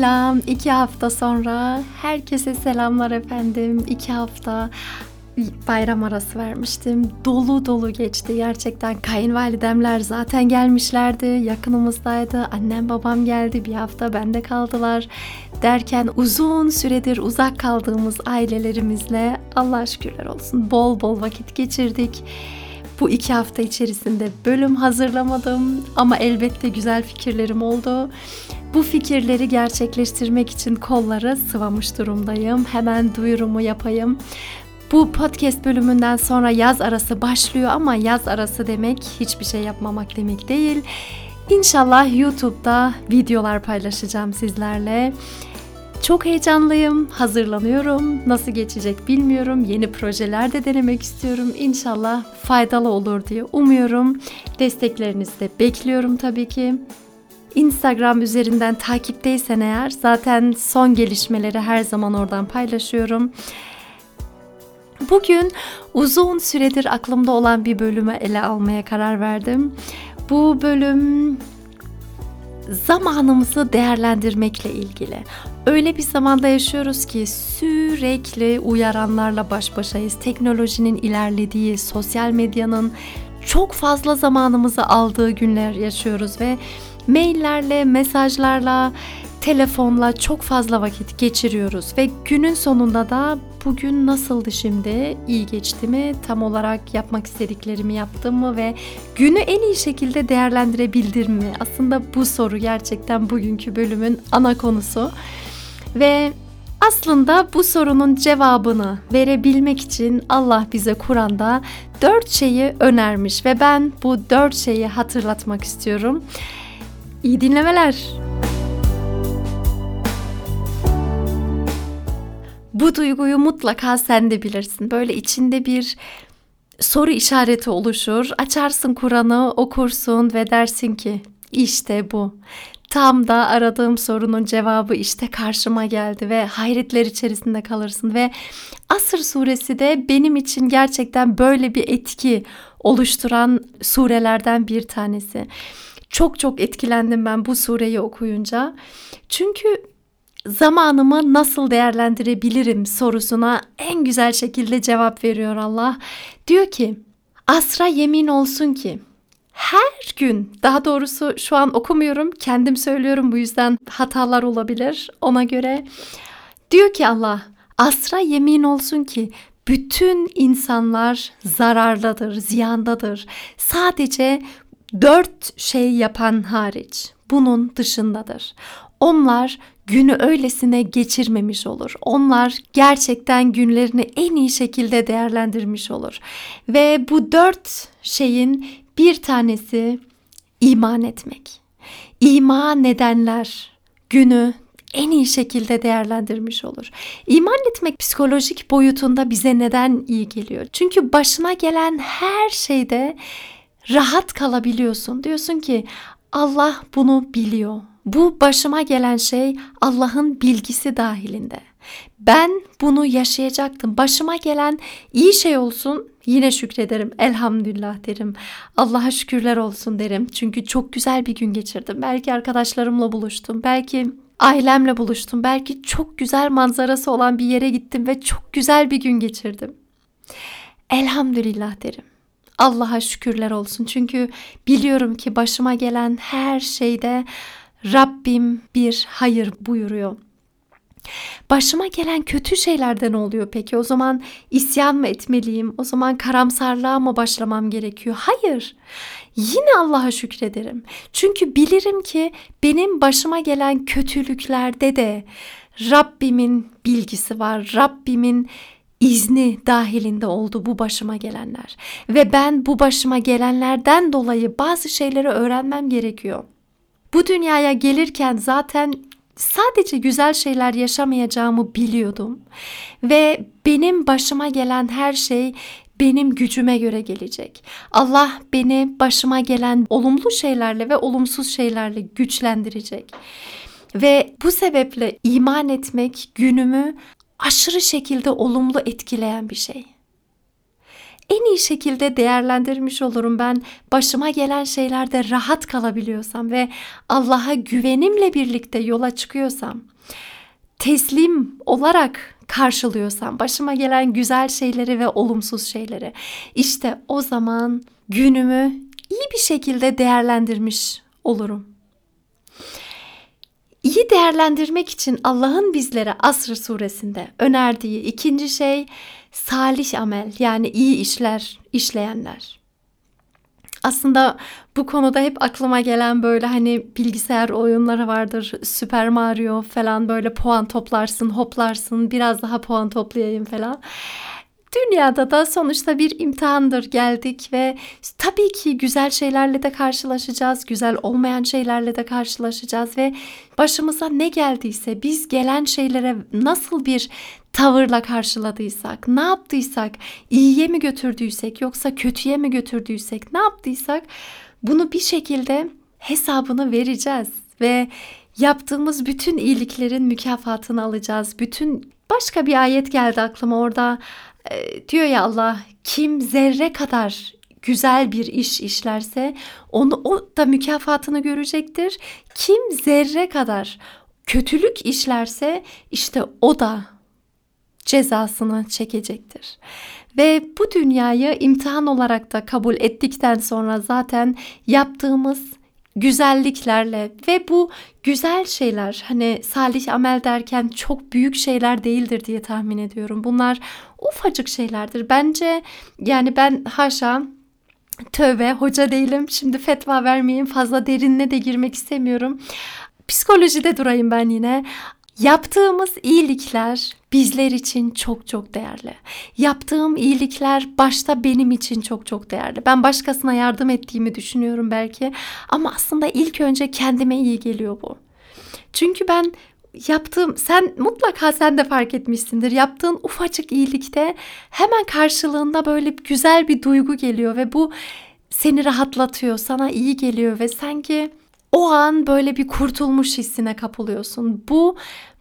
Selam. iki hafta sonra herkese selamlar efendim. İki hafta bayram arası vermiştim. Dolu dolu geçti gerçekten. Kayınvalidemler zaten gelmişlerdi. Yakınımızdaydı. Annem babam geldi. Bir hafta bende kaldılar. Derken uzun süredir uzak kaldığımız ailelerimizle Allah şükürler olsun bol bol vakit geçirdik. Bu iki hafta içerisinde bölüm hazırlamadım ama elbette güzel fikirlerim oldu. Bu fikirleri gerçekleştirmek için kolları sıvamış durumdayım. Hemen duyurumu yapayım. Bu podcast bölümünden sonra yaz arası başlıyor ama yaz arası demek hiçbir şey yapmamak demek değil. İnşallah YouTube'da videolar paylaşacağım sizlerle. Çok heyecanlıyım, hazırlanıyorum. Nasıl geçecek bilmiyorum. Yeni projeler de denemek istiyorum. İnşallah faydalı olur diye umuyorum. Desteklerinizi de bekliyorum tabii ki. Instagram üzerinden takipteysen eğer zaten son gelişmeleri her zaman oradan paylaşıyorum. Bugün uzun süredir aklımda olan bir bölümü ele almaya karar verdim. Bu bölüm zamanımızı değerlendirmekle ilgili. Öyle bir zamanda yaşıyoruz ki sürekli uyaranlarla baş başayız. Teknolojinin ilerlediği, sosyal medyanın çok fazla zamanımızı aldığı günler yaşıyoruz ve maillerle, mesajlarla, telefonla çok fazla vakit geçiriyoruz ve günün sonunda da bugün nasıldı şimdi? İyi geçti mi? Tam olarak yapmak istediklerimi yaptım mı ve günü en iyi şekilde değerlendirebildim mi? Aslında bu soru gerçekten bugünkü bölümün ana konusu. Ve aslında bu sorunun cevabını verebilmek için Allah bize Kur'an'da dört şeyi önermiş ve ben bu dört şeyi hatırlatmak istiyorum. İyi dinlemeler. Bu duyguyu mutlaka sen de bilirsin. Böyle içinde bir soru işareti oluşur. Açarsın Kur'an'ı, okursun ve dersin ki işte bu. Tam da aradığım sorunun cevabı işte karşıma geldi ve hayretler içerisinde kalırsın ve Asır suresi de benim için gerçekten böyle bir etki oluşturan surelerden bir tanesi. Çok çok etkilendim ben bu sureyi okuyunca. Çünkü zamanımı nasıl değerlendirebilirim sorusuna en güzel şekilde cevap veriyor Allah. Diyor ki asra yemin olsun ki her gün daha doğrusu şu an okumuyorum kendim söylüyorum bu yüzden hatalar olabilir ona göre. Diyor ki Allah asra yemin olsun ki bütün insanlar zarardadır, ziyandadır. Sadece dört şey yapan hariç bunun dışındadır. Onlar günü öylesine geçirmemiş olur. Onlar gerçekten günlerini en iyi şekilde değerlendirmiş olur. Ve bu dört şeyin bir tanesi iman etmek. İman edenler günü en iyi şekilde değerlendirmiş olur. İman etmek psikolojik boyutunda bize neden iyi geliyor? Çünkü başına gelen her şeyde rahat kalabiliyorsun. Diyorsun ki Allah bunu biliyor. Bu başıma gelen şey Allah'ın bilgisi dahilinde. Ben bunu yaşayacaktım. Başıma gelen iyi şey olsun yine şükrederim. Elhamdülillah derim. Allah'a şükürler olsun derim. Çünkü çok güzel bir gün geçirdim. Belki arkadaşlarımla buluştum. Belki ailemle buluştum. Belki çok güzel manzarası olan bir yere gittim ve çok güzel bir gün geçirdim. Elhamdülillah derim. Allah'a şükürler olsun. Çünkü biliyorum ki başıma gelen her şeyde Rabbim bir hayır buyuruyor. Başıma gelen kötü şeylerden oluyor peki? O zaman isyan mı etmeliyim? O zaman karamsarlığa mı başlamam gerekiyor? Hayır. Yine Allah'a şükrederim. Çünkü bilirim ki benim başıma gelen kötülüklerde de Rabbimin bilgisi var. Rabbimin izni dahilinde oldu bu başıma gelenler. Ve ben bu başıma gelenlerden dolayı bazı şeyleri öğrenmem gerekiyor. Bu dünyaya gelirken zaten sadece güzel şeyler yaşamayacağımı biliyordum. Ve benim başıma gelen her şey benim gücüme göre gelecek. Allah beni başıma gelen olumlu şeylerle ve olumsuz şeylerle güçlendirecek. Ve bu sebeple iman etmek günümü aşırı şekilde olumlu etkileyen bir şey. En iyi şekilde değerlendirmiş olurum ben başıma gelen şeylerde rahat kalabiliyorsam ve Allah'a güvenimle birlikte yola çıkıyorsam, teslim olarak karşılıyorsam, başıma gelen güzel şeyleri ve olumsuz şeyleri, işte o zaman günümü iyi bir şekilde değerlendirmiş olurum. İyi değerlendirmek için Allah'ın bizlere Asr suresinde önerdiği ikinci şey salih amel yani iyi işler işleyenler. Aslında bu konuda hep aklıma gelen böyle hani bilgisayar oyunları vardır. Super Mario falan böyle puan toplarsın, hoplarsın, biraz daha puan toplayayım falan. Dünyada da sonuçta bir imtihandır geldik ve tabii ki güzel şeylerle de karşılaşacağız, güzel olmayan şeylerle de karşılaşacağız ve başımıza ne geldiyse biz gelen şeylere nasıl bir tavırla karşıladıysak, ne yaptıysak, iyiye mi götürdüysek yoksa kötüye mi götürdüysek, ne yaptıysak bunu bir şekilde hesabını vereceğiz ve yaptığımız bütün iyiliklerin mükafatını alacağız. Bütün başka bir ayet geldi aklıma orada diyor ya Allah kim zerre kadar güzel bir iş işlerse onu o da mükafatını görecektir. Kim zerre kadar kötülük işlerse işte o da cezasını çekecektir. Ve bu dünyayı imtihan olarak da kabul ettikten sonra zaten yaptığımız güzelliklerle ve bu güzel şeyler hani salih amel derken çok büyük şeyler değildir diye tahmin ediyorum. Bunlar ufacık şeylerdir. Bence yani ben haşa tövbe hoca değilim. Şimdi fetva vermeyeyim fazla derinine de girmek istemiyorum. Psikolojide durayım ben yine. Yaptığımız iyilikler bizler için çok çok değerli. Yaptığım iyilikler başta benim için çok çok değerli. Ben başkasına yardım ettiğimi düşünüyorum belki ama aslında ilk önce kendime iyi geliyor bu. Çünkü ben yaptığım sen mutlaka sen de fark etmişsindir. Yaptığın ufacık iyilikte hemen karşılığında böyle güzel bir duygu geliyor ve bu seni rahatlatıyor, sana iyi geliyor ve sanki o an böyle bir kurtulmuş hissine kapılıyorsun. Bu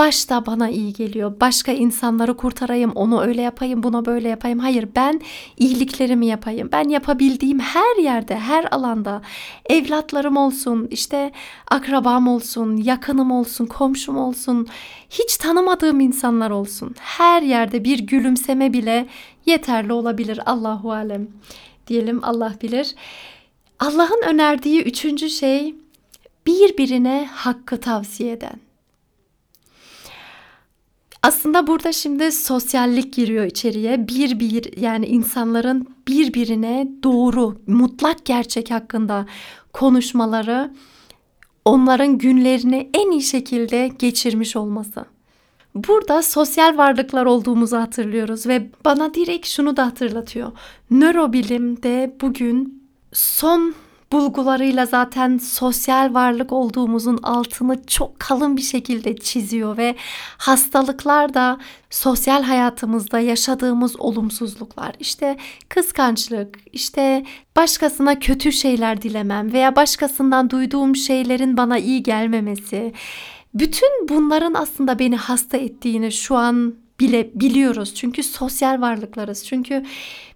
başta bana iyi geliyor. Başka insanları kurtarayım, onu öyle yapayım, buna böyle yapayım. Hayır, ben iyiliklerimi yapayım. Ben yapabildiğim her yerde, her alanda evlatlarım olsun, işte akrabam olsun, yakınım olsun, komşum olsun, hiç tanımadığım insanlar olsun. Her yerde bir gülümseme bile yeterli olabilir. Allahu alem. Diyelim Allah bilir. Allah'ın önerdiği üçüncü şey birbirine hakkı tavsiye eden. Aslında burada şimdi sosyallik giriyor içeriye. Bir bir yani insanların birbirine doğru, mutlak gerçek hakkında konuşmaları onların günlerini en iyi şekilde geçirmiş olması. Burada sosyal varlıklar olduğumuzu hatırlıyoruz ve bana direkt şunu da hatırlatıyor. Nörobilimde bugün son bulgularıyla zaten sosyal varlık olduğumuzun altını çok kalın bir şekilde çiziyor ve hastalıklar da sosyal hayatımızda yaşadığımız olumsuzluklar işte kıskançlık işte başkasına kötü şeyler dilemem veya başkasından duyduğum şeylerin bana iyi gelmemesi. Bütün bunların aslında beni hasta ettiğini şu an bile biliyoruz. Çünkü sosyal varlıklarız. Çünkü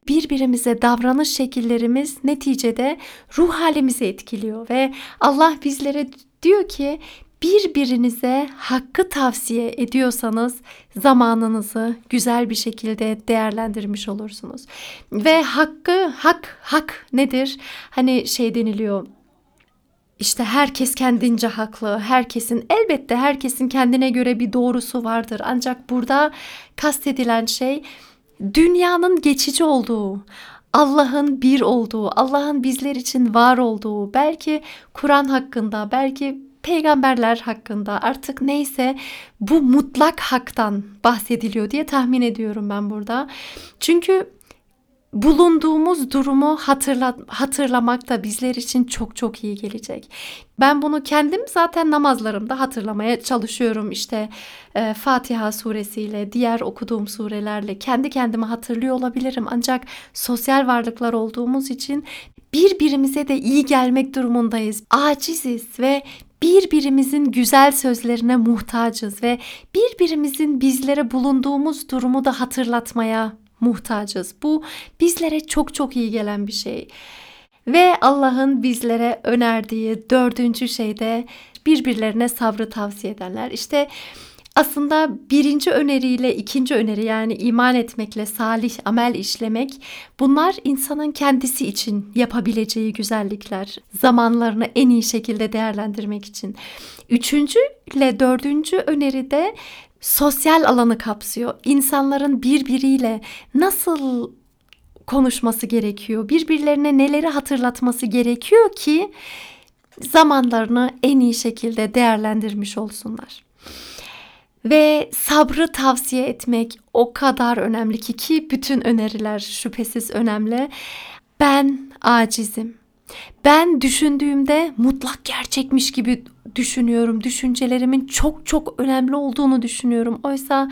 birbirimize davranış şekillerimiz neticede ruh halimizi etkiliyor ve Allah bizlere diyor ki birbirinize hakkı tavsiye ediyorsanız zamanınızı güzel bir şekilde değerlendirmiş olursunuz. Ve hakkı hak hak nedir? Hani şey deniliyor işte herkes kendince haklı. Herkesin elbette herkesin kendine göre bir doğrusu vardır. Ancak burada kastedilen şey dünyanın geçici olduğu, Allah'ın bir olduğu, Allah'ın bizler için var olduğu, belki Kur'an hakkında, belki peygamberler hakkında artık neyse bu mutlak haktan bahsediliyor diye tahmin ediyorum ben burada. Çünkü bulunduğumuz durumu hatırla, hatırlamak da bizler için çok çok iyi gelecek. Ben bunu kendim zaten namazlarımda hatırlamaya çalışıyorum. İşte e, Fatiha suresiyle, diğer okuduğum surelerle kendi kendime hatırlıyor olabilirim. Ancak sosyal varlıklar olduğumuz için birbirimize de iyi gelmek durumundayız. Aciziz ve birbirimizin güzel sözlerine muhtacız ve birbirimizin bizlere bulunduğumuz durumu da hatırlatmaya muhtacız. Bu bizlere çok çok iyi gelen bir şey. Ve Allah'ın bizlere önerdiği dördüncü şey de birbirlerine sabrı tavsiye edenler. İşte aslında birinci öneriyle ikinci öneri yani iman etmekle salih amel işlemek bunlar insanın kendisi için yapabileceği güzellikler. Zamanlarını en iyi şekilde değerlendirmek için. Üçüncü ile dördüncü öneri de sosyal alanı kapsıyor. İnsanların birbiriyle nasıl konuşması gerekiyor? Birbirlerine neleri hatırlatması gerekiyor ki zamanlarını en iyi şekilde değerlendirmiş olsunlar. Ve sabrı tavsiye etmek o kadar önemli ki ki bütün öneriler şüphesiz önemli. Ben acizim. Ben düşündüğümde mutlak gerçekmiş gibi düşünüyorum. Düşüncelerimin çok çok önemli olduğunu düşünüyorum. Oysa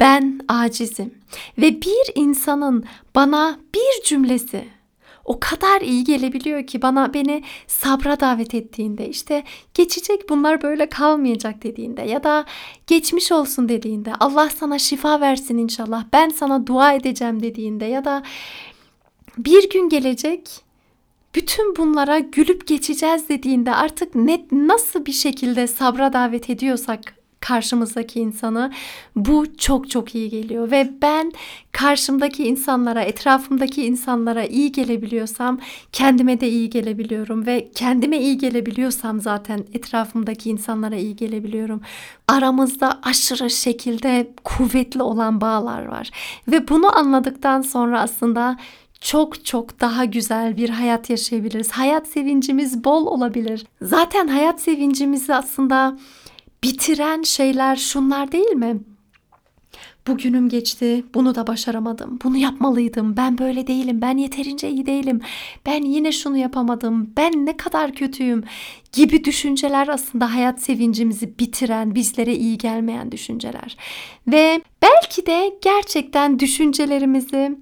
ben acizim ve bir insanın bana bir cümlesi o kadar iyi gelebiliyor ki bana beni sabra davet ettiğinde işte geçecek bunlar böyle kalmayacak dediğinde ya da geçmiş olsun dediğinde Allah sana şifa versin inşallah ben sana dua edeceğim dediğinde ya da bir gün gelecek bütün bunlara gülüp geçeceğiz dediğinde artık net nasıl bir şekilde sabra davet ediyorsak karşımızdaki insanı bu çok çok iyi geliyor. Ve ben karşımdaki insanlara etrafımdaki insanlara iyi gelebiliyorsam kendime de iyi gelebiliyorum. Ve kendime iyi gelebiliyorsam zaten etrafımdaki insanlara iyi gelebiliyorum. Aramızda aşırı şekilde kuvvetli olan bağlar var. Ve bunu anladıktan sonra aslında çok çok daha güzel bir hayat yaşayabiliriz. Hayat sevincimiz bol olabilir. Zaten hayat sevincimizi aslında bitiren şeyler şunlar değil mi? Bugünüm geçti, bunu da başaramadım. Bunu yapmalıydım. Ben böyle değilim. Ben yeterince iyi değilim. Ben yine şunu yapamadım. Ben ne kadar kötüyüm gibi düşünceler aslında hayat sevincimizi bitiren, bizlere iyi gelmeyen düşünceler. Ve belki de gerçekten düşüncelerimizi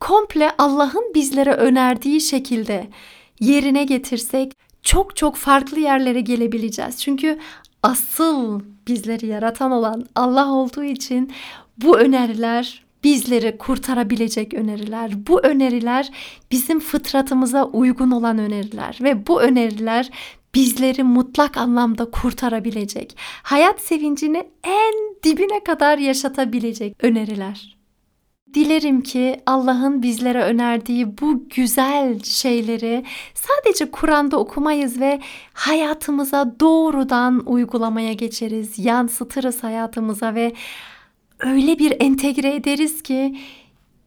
komple Allah'ın bizlere önerdiği şekilde yerine getirsek çok çok farklı yerlere gelebileceğiz. Çünkü asıl bizleri yaratan olan Allah olduğu için bu öneriler bizleri kurtarabilecek öneriler. Bu öneriler bizim fıtratımıza uygun olan öneriler ve bu öneriler bizleri mutlak anlamda kurtarabilecek. Hayat sevincini en dibine kadar yaşatabilecek öneriler. Dilerim ki Allah'ın bizlere önerdiği bu güzel şeyleri sadece Kur'an'da okumayız ve hayatımıza doğrudan uygulamaya geçeriz, yansıtırız hayatımıza ve öyle bir entegre ederiz ki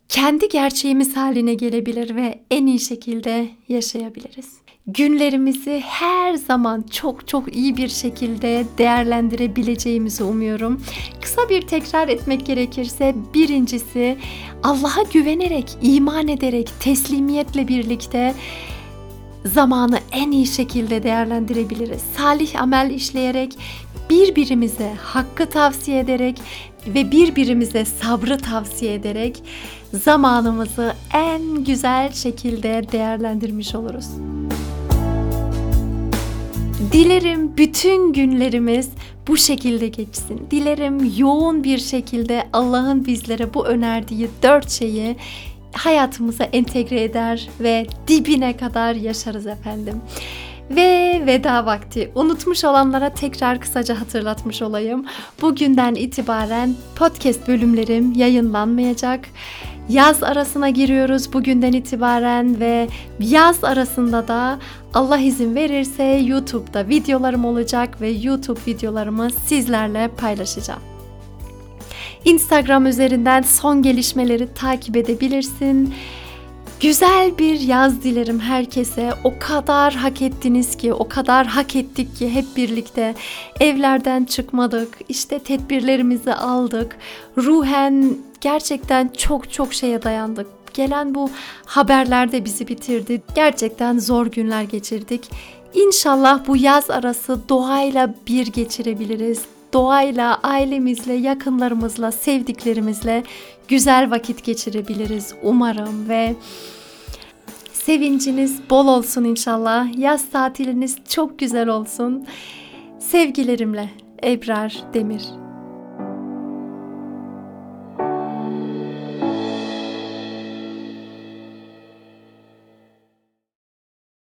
kendi gerçeğimiz haline gelebilir ve en iyi şekilde yaşayabiliriz günlerimizi her zaman çok çok iyi bir şekilde değerlendirebileceğimizi umuyorum. Kısa bir tekrar etmek gerekirse birincisi Allah'a güvenerek, iman ederek, teslimiyetle birlikte zamanı en iyi şekilde değerlendirebiliriz. Salih amel işleyerek, birbirimize hakkı tavsiye ederek ve birbirimize sabrı tavsiye ederek zamanımızı en güzel şekilde değerlendirmiş oluruz. Dilerim bütün günlerimiz bu şekilde geçsin. Dilerim yoğun bir şekilde Allah'ın bizlere bu önerdiği dört şeyi hayatımıza entegre eder ve dibine kadar yaşarız efendim. Ve veda vakti. Unutmuş olanlara tekrar kısaca hatırlatmış olayım. Bugünden itibaren podcast bölümlerim yayınlanmayacak. Yaz arasına giriyoruz bugünden itibaren ve yaz arasında da Allah izin verirse YouTube'da videolarım olacak ve YouTube videolarımı sizlerle paylaşacağım. Instagram üzerinden son gelişmeleri takip edebilirsin. Güzel bir yaz dilerim herkese. O kadar hak ettiniz ki, o kadar hak ettik ki hep birlikte evlerden çıkmadık. İşte tedbirlerimizi aldık. Ruhen gerçekten çok çok şeye dayandık. Gelen bu haberler de bizi bitirdi. Gerçekten zor günler geçirdik. İnşallah bu yaz arası doğayla bir geçirebiliriz. Doğayla, ailemizle, yakınlarımızla, sevdiklerimizle güzel vakit geçirebiliriz umarım ve sevinciniz bol olsun inşallah. Yaz tatiliniz çok güzel olsun. Sevgilerimle Ebrar Demir